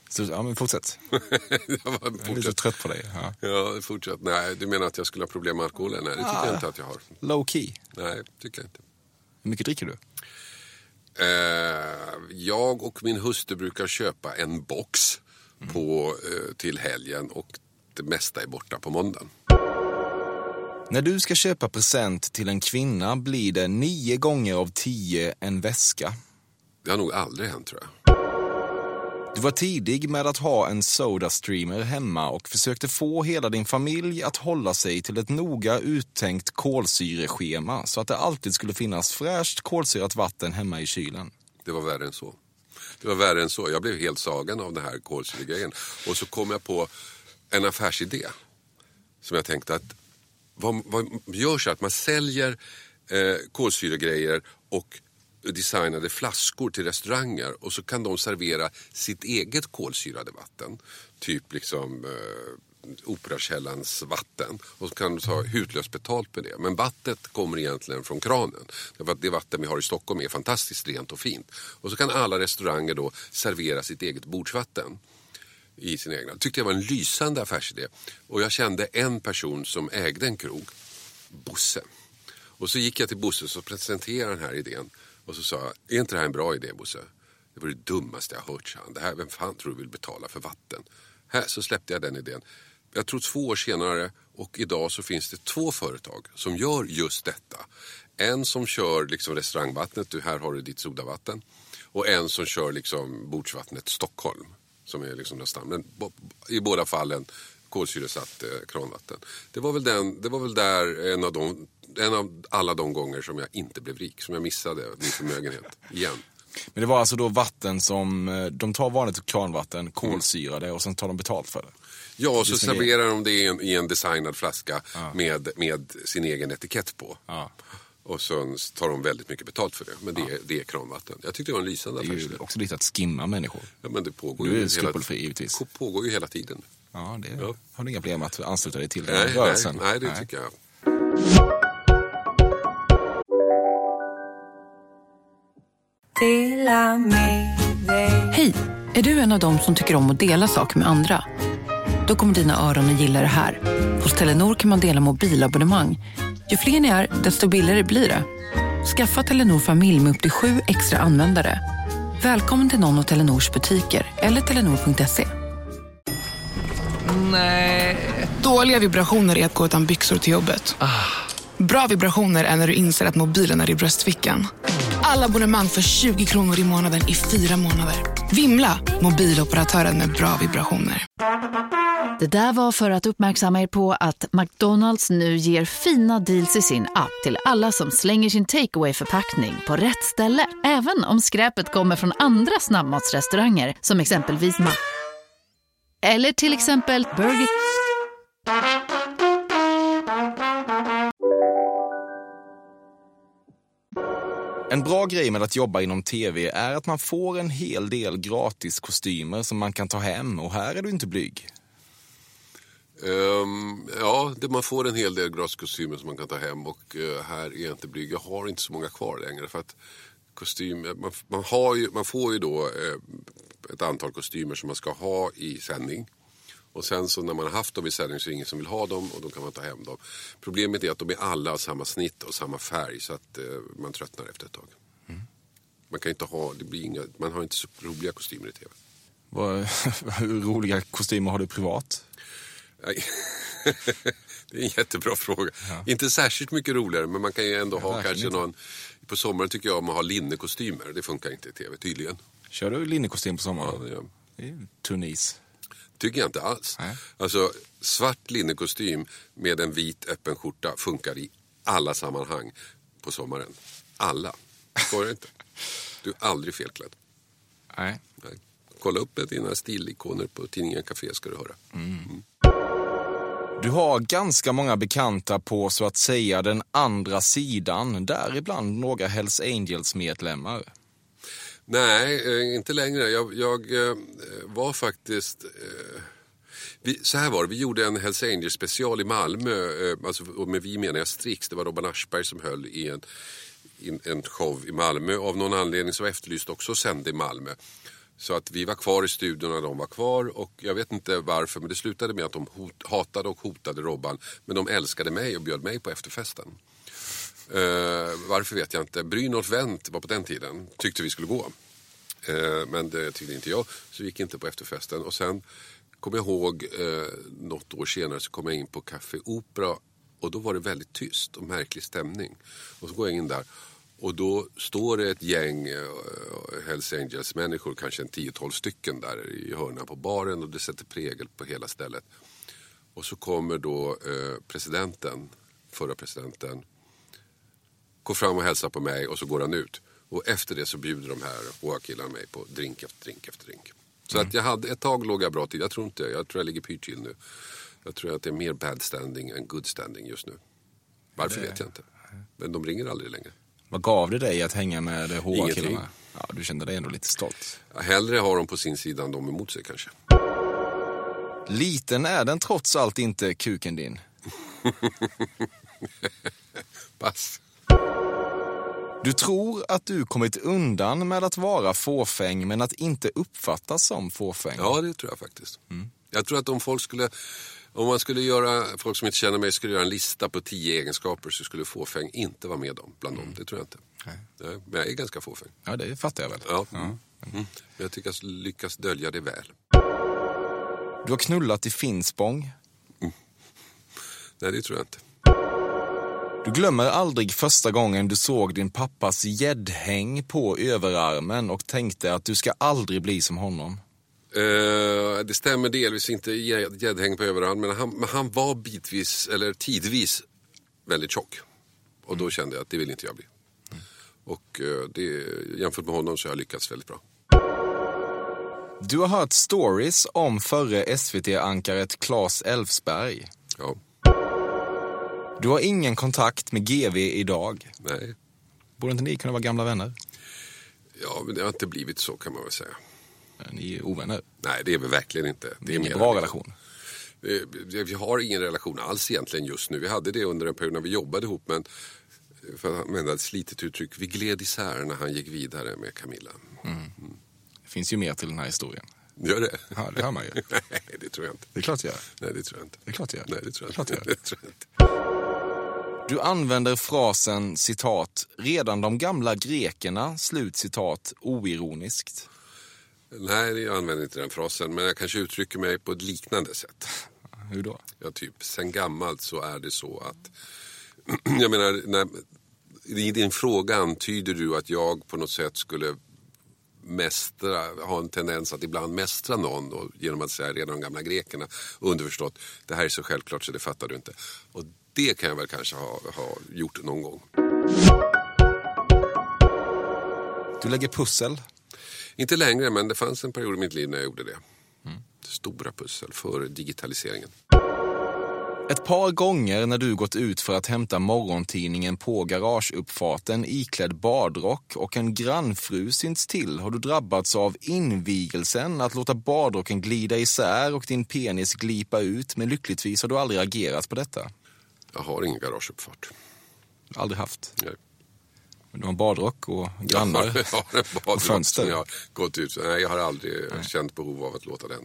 Speaker 3: Så, ja, men fortsätt.
Speaker 4: jag var,
Speaker 3: Jag är lite
Speaker 4: fortsätt.
Speaker 3: trött på dig. Ja.
Speaker 4: Ja, fortsätt. Nej, du menar att jag skulle ha problem med alkoholen? Nej, det tycker
Speaker 3: Ah.
Speaker 4: jag inte att jag har.
Speaker 3: Low key.
Speaker 4: Nej, tycker jag inte.
Speaker 3: Hur mycket dricker du?
Speaker 4: Eh, jag och min hustru brukar köpa en box på, eh, till helgen och det mesta är borta på måndagen.
Speaker 3: När du ska köpa present till en kvinna blir det nio gånger av tio en väska.
Speaker 4: Det har nog aldrig hänt tror jag.
Speaker 3: Du var tidig med att ha en Soda-streamer hemma och försökte få hela din familj att hålla sig till ett noga uttänkt kolsyreschema så att det alltid skulle finnas fräscht kolsyrat vatten hemma i kylen.
Speaker 4: Det var värre än så. Det var värre än så. Jag blev helt sagan av den här kolsyregrejen. Och så kom jag på en affärsidé. Som jag tänkte att vad, vad görs att man säljer eh, kolsyregrejer och designade flaskor till restauranger och så kan de servera sitt eget kolsyrade vatten. Typ liksom eh, Operakällans vatten. Och så kan du ta hutlöst betalt med det. Men vattnet kommer egentligen från kranen. Därför att det vatten vi har i Stockholm är fantastiskt rent och fint. Och så kan alla restauranger då servera sitt eget bordsvatten i sin egna. Det tyckte jag var en lysande affärsidé. Och jag kände en person som ägde en krog, Bosse. Och så gick jag till Bosse och presenterade den här idén. Och så sa jag, är inte det här en bra idé Bosse? Det var det dummaste jag hört, sa han. Det här, vem fan tror du vill betala för vatten? Här så släppte jag den idén. Jag tror två år senare och idag så finns det två företag som gör just detta. En som kör liksom restaurangvattnet, du, här har du ditt sodavatten. Och en som kör liksom bordsvattnet Stockholm. som är liksom den men i båda fallen kolsyresatt eh, kranvatten. Det var väl, den, det var väl där en av, de, en av alla de gånger som jag inte blev rik, som jag missade min förmögenhet igen.
Speaker 3: Men det var alltså då vatten som, eh, de tar vanligt kranvatten, kolsyrade och sen tar de betalt för det.
Speaker 4: Ja, och så
Speaker 3: det.
Speaker 4: serverar de det i en, i en designad flaska med, med sin egen etikett på.
Speaker 3: Ja.
Speaker 4: Och sen tar de väldigt mycket betalt för det. Men det, är, det är kranvatten. Jag tyckte det var en lysande
Speaker 3: Det är ju också lite att skimma människor.
Speaker 4: Ja, men det pågår
Speaker 3: Du är
Speaker 4: ju
Speaker 3: skrupelfri givetvis.
Speaker 4: på- pågår ju hela tiden.
Speaker 3: Ja, det
Speaker 4: Ja.
Speaker 3: har du inga problem att ansluta dig till
Speaker 4: Nej, nej,
Speaker 3: rörelsen.
Speaker 4: nej, det tycker jag.
Speaker 6: Hej! Är du en av dem som tycker om att dela saker med andra? Då kommer dina öron att gilla det här. Hos Telenor kan man dela mobilabonnemang. Ju fler ni är, desto billigare blir det. Skaffa Telenor familj med upp till sju extra användare. Välkommen till någon av Telenors butiker eller telenor.se.
Speaker 7: Dåliga vibrationer är att gå utan byxor till jobbet. Bra vibrationer är när du inser att mobilen är i bröstfickan. Alla abonnemang för 20 kronor i månaden i fyra månader. Vimla! Mobiloperatören med bra vibrationer.
Speaker 8: Det där var för att uppmärksamma er på att McDonalds nu ger fina deals i sin app till alla som slänger sin takeaway förpackning på rätt ställe. Även om skräpet kommer från andra snabbmatsrestauranger som exempelvis Ma... Eller till exempel Burger...
Speaker 3: En bra grej med att jobba inom tv är att man får en hel del gratis kostymer som man kan ta hem och här är du inte blyg.
Speaker 4: Um, ja, det, man får en hel del graskostymer som man kan ta hem och uh, här är jag inte blyg. Jag har inte så många kvar längre för att kostym, man, man, har ju, man får ju då uh, ett antal kostymer som man ska ha i sändning. Och sen så när man har haft dem i sändning så är det ingen som vill ha dem och då kan man ta hem dem. Problemet är att de är alla av samma snitt och samma färg så att eh, man tröttnar efter ett tag. Man kan inte ha, det blir inga, man har inte så roliga kostymer i tv.
Speaker 3: Vad, hur roliga kostymer har du privat?
Speaker 4: Det är en jättebra fråga. Inte särskilt mycket roligare men man kan ju ändå ha
Speaker 3: verkligen
Speaker 4: kanske
Speaker 3: inte.
Speaker 4: någon... På sommaren tycker jag om att ha linnekostymer. Det funkar inte i tv tydligen.
Speaker 3: Kör du linnekostym på
Speaker 4: Ja,
Speaker 3: sommaren?
Speaker 4: det gör-
Speaker 3: Det är ju tunnis.
Speaker 4: Tycker jag inte alls.
Speaker 3: Nej.
Speaker 4: Alltså svart linnekostym med en vit öppen skjorta funkar i alla sammanhang på sommaren. Alla. Skojar inte. Du är aldrig felklädd.
Speaker 3: Nej.
Speaker 4: Nej. Kolla upp dina stilikoner på tidningen Café ska du höra.
Speaker 3: Du har ganska många bekanta på så att säga den andra sidan, däribland några Hells Angels-medlemmar.
Speaker 4: Nej, eh, inte längre. Jag, jag eh, var faktiskt... Eh, vi, så här var det, vi gjorde en Hells Angels special i Malmö. Alltså, och med vi menar jag Strix. Det var Robban Aschberg som höll i en, en show i Malmö. Av någon anledning så var Efterlyst också sände i Malmö. Så att vi var kvar i studion när de var kvar och jag vet inte varför men det slutade med att de hot, hatade och hotade Robban. Men de älskade mig och bjöd mig på efterfesten. Eh, varför vet jag inte. Brynolf Wendt var på den tiden, tyckte vi skulle gå. Eh, men det tyckte inte jag, så vi gick inte på efterfesten. Och sen kom jag ihåg, eh, något år senare så kom jag in på Café Opera och då var det väldigt tyst och märklig stämning. Och så går jag in där och då står det ett gäng eh, Hells Angels-människor, kanske en 10-12 stycken där i hörnan på baren och det sätter prägel på hela stället. Och så kommer då eh, presidenten, förra presidenten, går fram och hälsar på mig och så går han ut. Och efter det så bjuder de här HA-killarna mig på drink efter drink efter drink. Så att jag hade, ett tag låg jag bra till. Jag tror inte, jag tror jag ligger pyrt till nu. Jag tror att det är mer bad standing än good standing just nu. Varför vet jag inte. Men de ringer aldrig längre.
Speaker 3: Vad gav det dig att hänga med. HA-killarna? Ja, du kände dig ändå lite stolt.
Speaker 4: Ja, Hellre har de på sin sida än de emot sig kanske.
Speaker 3: Liten är den trots allt inte, kuken din.
Speaker 4: Pass.
Speaker 3: Du tror att du kommit undan med att vara fåfäng men att inte uppfattas som fåfäng.
Speaker 4: Ja, det tror jag faktiskt. Jag tror att om folk skulle, om man skulle göra, folk som inte känner mig skulle göra en lista på tio egenskaper så skulle fåfäng inte vara med dem, bland dem. Det tror jag inte. Nej, men jag är ganska fåfäng.
Speaker 3: Ja, det fattar jag väl.
Speaker 4: Ja. Mm. Men jag tycker jag lyckas dölja det väl.
Speaker 3: Du har knullat i Finspång.
Speaker 4: Nej, det tror jag inte.
Speaker 3: Du glömmer aldrig första gången du såg din pappas gäddhäng på överarmen och tänkte att du ska aldrig bli som honom.
Speaker 4: Eh, det stämmer delvis inte gädd- gäddhäng på överarm, men han, men han var bitvis, eller tidvis, väldigt tjock. Och då kände jag att det vill inte jag bli. Och eh, det, jämfört med honom så har jag lyckats väldigt bra.
Speaker 3: Du har hört stories om förre SVT-ankaret Claes Elfsberg.
Speaker 4: Ja,
Speaker 3: Du har ingen kontakt med GV idag.
Speaker 4: nej.
Speaker 3: Borde inte ni kunna vara gamla vänner?
Speaker 4: Ja, men det har inte blivit så kan man väl säga.
Speaker 3: Ni är ovänner.
Speaker 4: Nej, det är vi verkligen inte.
Speaker 3: Det är
Speaker 4: mer
Speaker 3: bra
Speaker 4: än-
Speaker 3: relation.
Speaker 4: Vi har ingen relation alls egentligen just nu. Vi hade det under en period när vi jobbade ihop men för att använda ett slitet uttryck, vi gled isär när han gick vidare med Camilla.
Speaker 3: Det finns ju mer till den här historien.
Speaker 4: Gör det?
Speaker 3: Ja, det hör man ju.
Speaker 4: Nej, det tror jag inte.
Speaker 3: Det är klart jag gör.
Speaker 4: Nej, det tror jag inte.
Speaker 3: Det är klart jag gör.
Speaker 4: Nej, det tror jag
Speaker 3: Klart
Speaker 4: inte.
Speaker 3: jag gör.
Speaker 4: Det tror jag inte.
Speaker 3: Du använder frasen citat, redan de gamla grekerna, slut citat, oironiskt.
Speaker 4: Nej, jag använder inte den frasen, men jag kanske uttrycker mig på ett liknande sätt.
Speaker 3: Hur då?
Speaker 4: Ja, typ, sen gammalt så är det så att... jag menar, när, i din fråga antyder du att jag på något sätt skulle mästra, ha en tendens att ibland mästra någon då, genom att säga redan de gamla grekerna. Underförstått, det här är så självklart så det fattar du inte. Och det kan jag väl kanske ha, ha gjort någon gång.
Speaker 3: Du lägger pussel.
Speaker 4: Inte längre, men det fanns en period i mitt liv när jag gjorde det. Stora pussel för digitaliseringen.
Speaker 3: Ett par gånger när du gått ut för att hämta morgontidningen på garageuppfarten iklädd badrock och en grannfru synts till har du drabbats av invigelsen att låta badrocken glida isär och din penis glipa ut men lyckligtvis har du aldrig agerat på detta.
Speaker 4: Jag har ingen garageuppfart.
Speaker 3: Aldrig haft.
Speaker 4: Nej.
Speaker 3: Men du har en badrock och grannar.
Speaker 4: Jag har en badrock
Speaker 3: fönster.
Speaker 4: som jag har gått ut. Nej, jag har aldrig känt behov av att låta den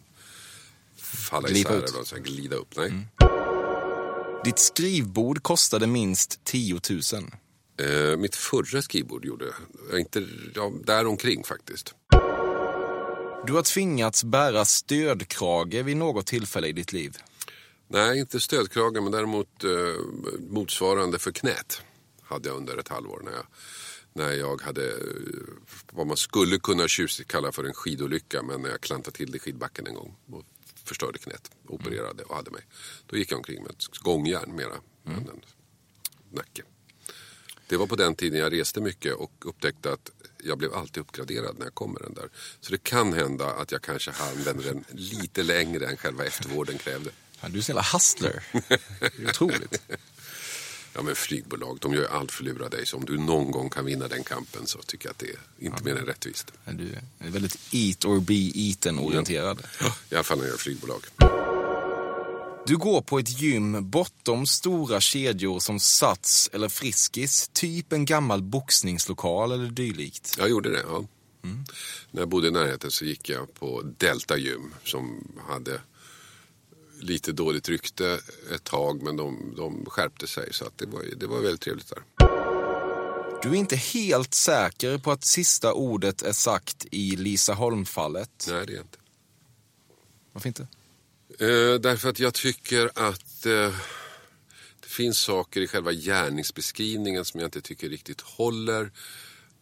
Speaker 4: falla
Speaker 3: Glipa
Speaker 4: isär
Speaker 3: ut.
Speaker 4: eller så glida upp. Nej.
Speaker 3: Ditt skrivbord kostade minst 10 000.
Speaker 4: Eh, mitt förra skrivbord gjorde jag. Inte, ja, där omkring faktiskt.
Speaker 3: Du har tvingats bära stödkrage vid något tillfälle i ditt liv.
Speaker 4: Nej, inte stödkragen men däremot eh, motsvarande för knät hade jag under ett halvår när jag, när jag hade eh, vad man skulle kunna tjusigt kalla för en skidolycka men när jag klantade till det i skidbacken en gång och förstörde knät, opererade och hade mig. Då gick jag omkring med ett gångjärn mera än en nacke. Det var på den tiden jag reste mycket och upptäckte att jag blev alltid uppgraderad när jag kom med den där. Så det kan hända att jag kanske använder den lite längre än själva eftervården krävde.
Speaker 3: Du är en jävla hustler. Det är otroligt.
Speaker 4: Ja men flygbolag, de gör allt för att lura dig. Så om du någon gång kan vinna den kampen så tycker jag att det är inte mer än rättvist.
Speaker 3: Du är väldigt eat or be eaten-orienterad.
Speaker 4: I alla fall när jag gör flygbolag.
Speaker 3: Du går på ett gym bortom stora kedjor som Sats eller Friskis, typ en gammal boxningslokal eller dylikt.
Speaker 4: Jag gjorde det, ja. När jag bodde i närheten så gick jag på Delta Gym som hade lite dåligt rykte ett tag men de, de skärpte sig så att det, var, det var väldigt trevligt där.
Speaker 3: Du är inte helt säker på att sista ordet är sagt i Lisa Holm-fallet.
Speaker 4: Nej, det är jag inte.
Speaker 3: Varför inte?
Speaker 4: Eh, därför att jag tycker att eh, det finns saker i själva gärningsbeskrivningen som jag inte tycker riktigt håller.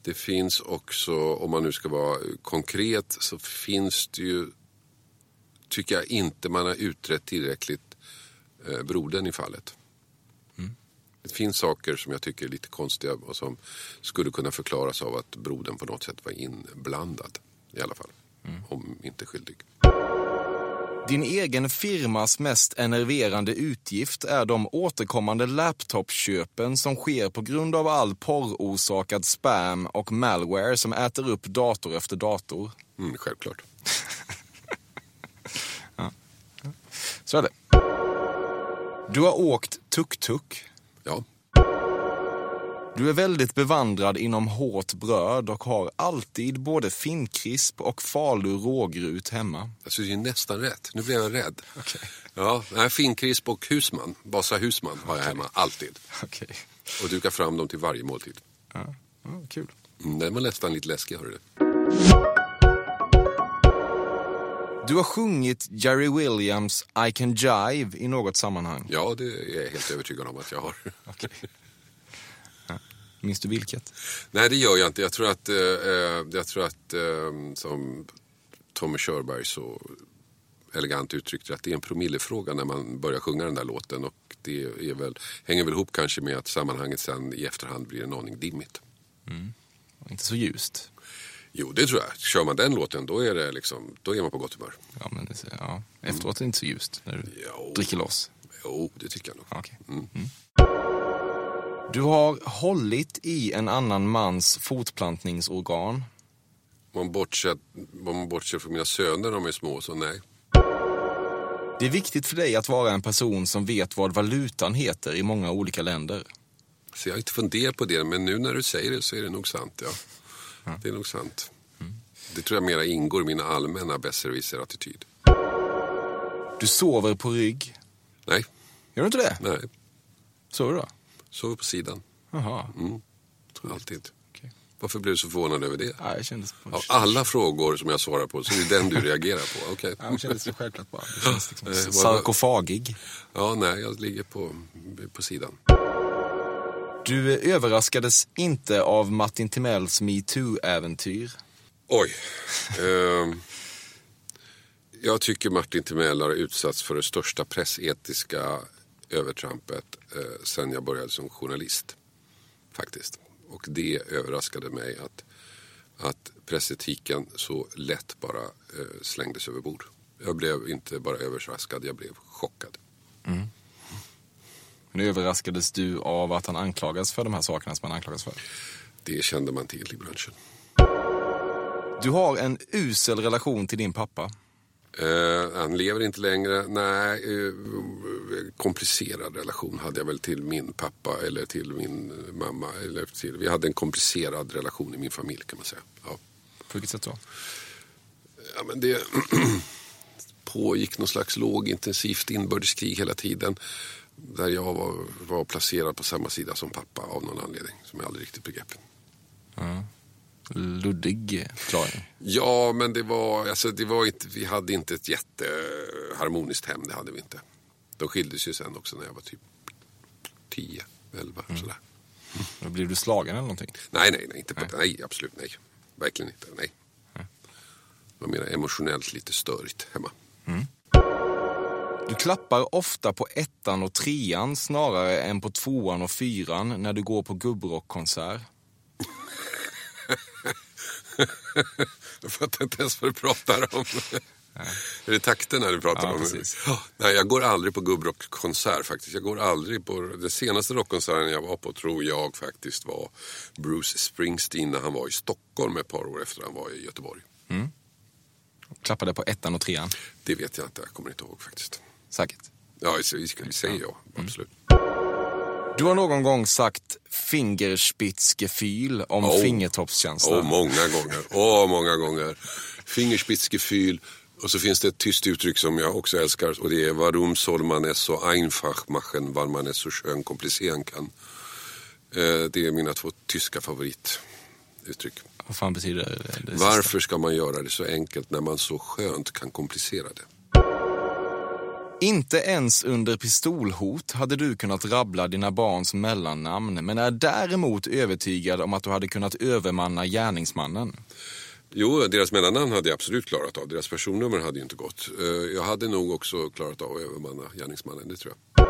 Speaker 4: Det finns också, om man nu ska vara konkret, så finns det ju, tycker jag inte man har utrett tillräckligt eh, brodern i fallet. Det finns saker som jag tycker är lite konstiga och som skulle kunna förklaras av att brodern på något sätt var inblandad. I alla fall. Om inte skyldig.
Speaker 3: Din egen firmas mest enerverande utgift är de återkommande laptopköpen som sker på grund av all porrorsakad spam och malware som äter upp dator efter dator.
Speaker 4: Mm, självklart.
Speaker 3: Så är det. Du har åkt tuk-tuk.
Speaker 4: Ja.
Speaker 3: Du är väldigt bevandrad inom hårt bröd och har alltid både finkrisp och falu rågrut hemma.
Speaker 4: Alltså det är nästan rätt. Nu blev jag rädd. Ja, nej, finkrisp och husman, Vasa husman har jag hemma, alltid.
Speaker 3: Okej.
Speaker 4: Och dukar fram dem till varje måltid.
Speaker 3: Ja, ja, kul.
Speaker 4: Mm, den var nästan lite läskig, hörru du.
Speaker 3: Du har sjungit Jerry Williams I can jive i något sammanhang.
Speaker 4: Ja, det är jag helt övertygad om att jag har.
Speaker 3: Minns du vilket?
Speaker 4: Nej, det gör jag inte. Jag tror att, eh, eh, jag tror att eh, som Tommy Körberg så elegant uttryckte att det är en promillefråga när man börjar sjunga den där låten. Och det är väl, hänger väl ihop kanske med att sammanhanget sen i efterhand blir en aning dimmigt.
Speaker 3: Inte så ljust.
Speaker 4: Jo, det tror jag. Kör man den låten då är, det liksom, då är man på gott humör.
Speaker 3: Ja, men det, ja. Efteråt är det inte så ljust när du
Speaker 4: Jo.
Speaker 3: dricker loss.
Speaker 4: Jo, det tycker jag nog.
Speaker 3: Okej. Mm. Du har hållit i en annan mans fortplantningsorgan.
Speaker 4: Om man bortser, från mina söner de är små, så nej.
Speaker 3: Det är viktigt för dig att vara en person som vet vad valutan heter i många olika länder.
Speaker 4: Så jag har inte funderat på det, men nu när du säger det så är det nog sant. Ja. Det är nog sant. Det tror jag mera ingår i min allmänna besserwisser-attityd.
Speaker 3: Du sover på rygg.
Speaker 4: Nej,
Speaker 3: Gör du inte det?
Speaker 4: nej.
Speaker 3: Sover du då?
Speaker 4: Sover på sidan.
Speaker 3: Jaha.
Speaker 4: Alltid.
Speaker 3: Okej.
Speaker 4: Varför blev du så förvånad över det?
Speaker 3: Ja, jag kändes...
Speaker 4: Av alla frågor som jag svarar på så är det den du reagerar på. Okej.
Speaker 3: Ja, det kändes så självklart bara. Det liksom sarkofagig.
Speaker 4: Ja, nej, jag ligger på, på sidan.
Speaker 3: Du eh, överraskades inte av Martin Timells metoo-äventyr.
Speaker 4: Oj. Ehm, jag tycker Martin Timell har utsatts för det största pressetiska övertrampet eh, sen jag började som journalist. Faktiskt. Och det överraskade mig att, att pressetiken så lätt bara eh, slängdes över bord. Jag blev inte bara överraskad, jag blev chockad.
Speaker 3: Men överraskades du av att han anklagas för de här sakerna som han anklagas för?
Speaker 4: Det kände man till i branschen.
Speaker 3: Du har en usel relation till din pappa.
Speaker 4: Eh, han lever inte längre. Nej, eh, komplicerad relation hade jag väl till min pappa eller till min mamma. Eller till, vi hade en komplicerad relation i min familj kan man säga. Ja.
Speaker 3: På vilket sätt då?
Speaker 4: Ja, men det pågick någon slags lågintensivt inbördeskrig hela tiden. Där jag var, var placerad på samma sida som pappa av någon anledning som jag aldrig riktigt begrep.
Speaker 3: Luddig förklaring.
Speaker 4: Ja, men det var, alltså, det var inte, vi hade inte ett jätteharmoniskt hem, det hade vi inte. De skildes ju sen också när jag var typ 10, 11 sådär.
Speaker 3: Då blev du slagen eller någonting?
Speaker 4: Nej, nej, nej, inte på, nej. absolut nej. Verkligen inte, nej. Det var mer emotionellt lite störigt hemma.
Speaker 3: Du klappar ofta på ettan och trean snarare än på tvåan och fyran när du går på gubbrockkonsert.
Speaker 4: Jag fattar inte ens vad du pratar om. Är det takterna du pratar
Speaker 3: Ja,
Speaker 4: om?
Speaker 3: precis.
Speaker 4: Nej, jag går aldrig på gubbrockkonsert faktiskt. Jag går aldrig på... Den senaste rockkonserten jag var på tror jag faktiskt var Bruce Springsteen när han var i Stockholm ett par år efter han var i Göteborg.
Speaker 3: Klappade på ettan och trean.
Speaker 4: Det vet jag inte, jag kommer inte ihåg faktiskt.
Speaker 3: Säkert.
Speaker 4: Ja, vi vi säger ja, absolut.
Speaker 3: Du har någon gång sagt fingerspitzgefühl om
Speaker 4: Oh.
Speaker 3: fingertoppskänsla.
Speaker 4: Åh, många gånger. Åh, många gånger. Fingerspitzgefühl. Och så finns det ett tyst uttryck som jag också älskar och det är Warum soll man es so einfach machen, weil man es so schön komplizieren kan. Eh, Det är mina två tyska favorituttryck.
Speaker 3: Vad fan betyder det? det?
Speaker 4: Varför ska man göra det så enkelt när man så skönt kan komplicera det?
Speaker 3: Inte ens under pistolhot hade du kunnat rabbla dina barns mellannamn, men är däremot övertygad om att du hade kunnat övermanna gärningsmannen.
Speaker 4: Jo, deras mellannamn hade jag absolut klarat av. Deras personnummer hade ju inte gått. Eh, Jag hade nog också klarat av att övermanna gärningsmannen, det tror jag.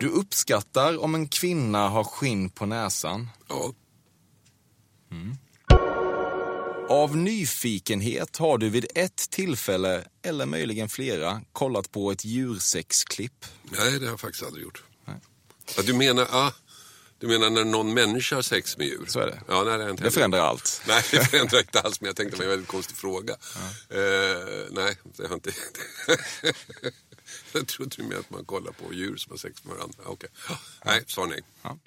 Speaker 3: Du uppskattar om en kvinna har skinn på näsan.
Speaker 4: Ja,
Speaker 3: Av nyfikenhet har du vid ett tillfälle, eller möjligen flera, kollat på ett djursexklipp.
Speaker 4: nej det har jag faktiskt aldrig gjort. Ja, du menar, ah, du menar när någon människa har sex med djur?
Speaker 3: Så är det.
Speaker 4: Ja, nej, det,
Speaker 3: Det förändrar allt.
Speaker 4: Nej, det förändrar inte alls, men jag tänkte det var en väldigt konstig fråga. Eh, nej, det har inte... jag trodde du menade att man kollar på djur som har sex med varandra. Okej. Nej, svar nej.
Speaker 3: Ja,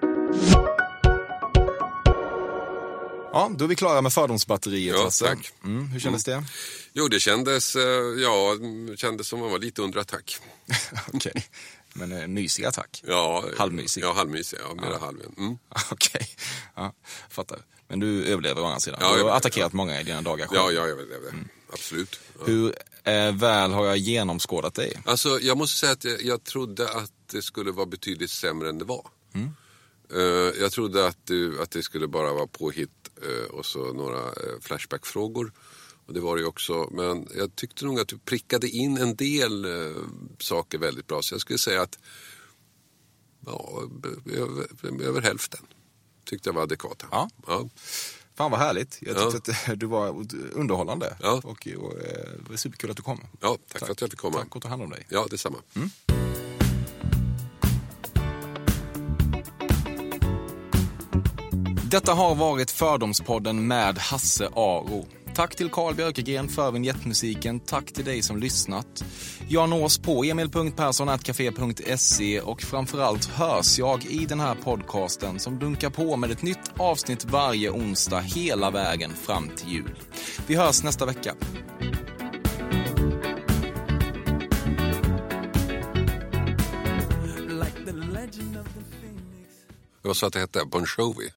Speaker 3: då är vi klara med fördomsbatteriet.
Speaker 4: Ja,
Speaker 3: Lasse.
Speaker 4: tack.
Speaker 3: Mm, hur kändes det?
Speaker 4: Jo, det kändes, eh, ja, kändes som man var lite under attack.
Speaker 3: Okej. Men eh, mysig attack?
Speaker 4: Ja,
Speaker 3: Halvmysig?
Speaker 4: Ja, halvmysig. Ja, mera halven. Mm.
Speaker 3: Okej, ja, fattar. Men du överlever å andra sidan.
Speaker 4: Ja,
Speaker 3: du har attackerat många i dina dagar själv.
Speaker 4: Ja, ja, jag vet det. Absolut. Ja.
Speaker 3: Hur eh, väl har jag genomskådat dig?
Speaker 4: Alltså, jag måste säga att jag, jag trodde att det skulle vara betydligt sämre än det var.
Speaker 3: Mm.
Speaker 4: Eh, jag trodde att, du, att det skulle bara vara påhitt eh, och så några uh, flashbackfrågor. Och det var det ju också. Men jag tyckte nog att du prickade in en del saker väldigt bra. Så jag skulle säga att ja, över, över hälften tyckte jag var adekvata.
Speaker 3: Ja.
Speaker 4: Ja.
Speaker 3: Fan vad härligt. Jag
Speaker 4: Ja.
Speaker 3: tyckte att du var underhållande.
Speaker 4: Ja.
Speaker 3: Och, och, eh, det var superkul att du kom.
Speaker 4: Ja, tack, för att jag fick komma.
Speaker 3: Tack och ta hand om dig.
Speaker 4: Ja, detsamma.
Speaker 3: Detta har varit Fördomspodden med Hasse Aro. Tack till Carl Björkegren för vignettmusiken. Tack till dig som lyssnat. Jag nås på emil.perssonatcafe.se och framförallt hörs jag i den här podcasten som dunkar på med ett nytt avsnitt varje onsdag hela vägen fram till jul. Vi hörs nästa vecka.
Speaker 4: Det var så att det hette Bon Jovi.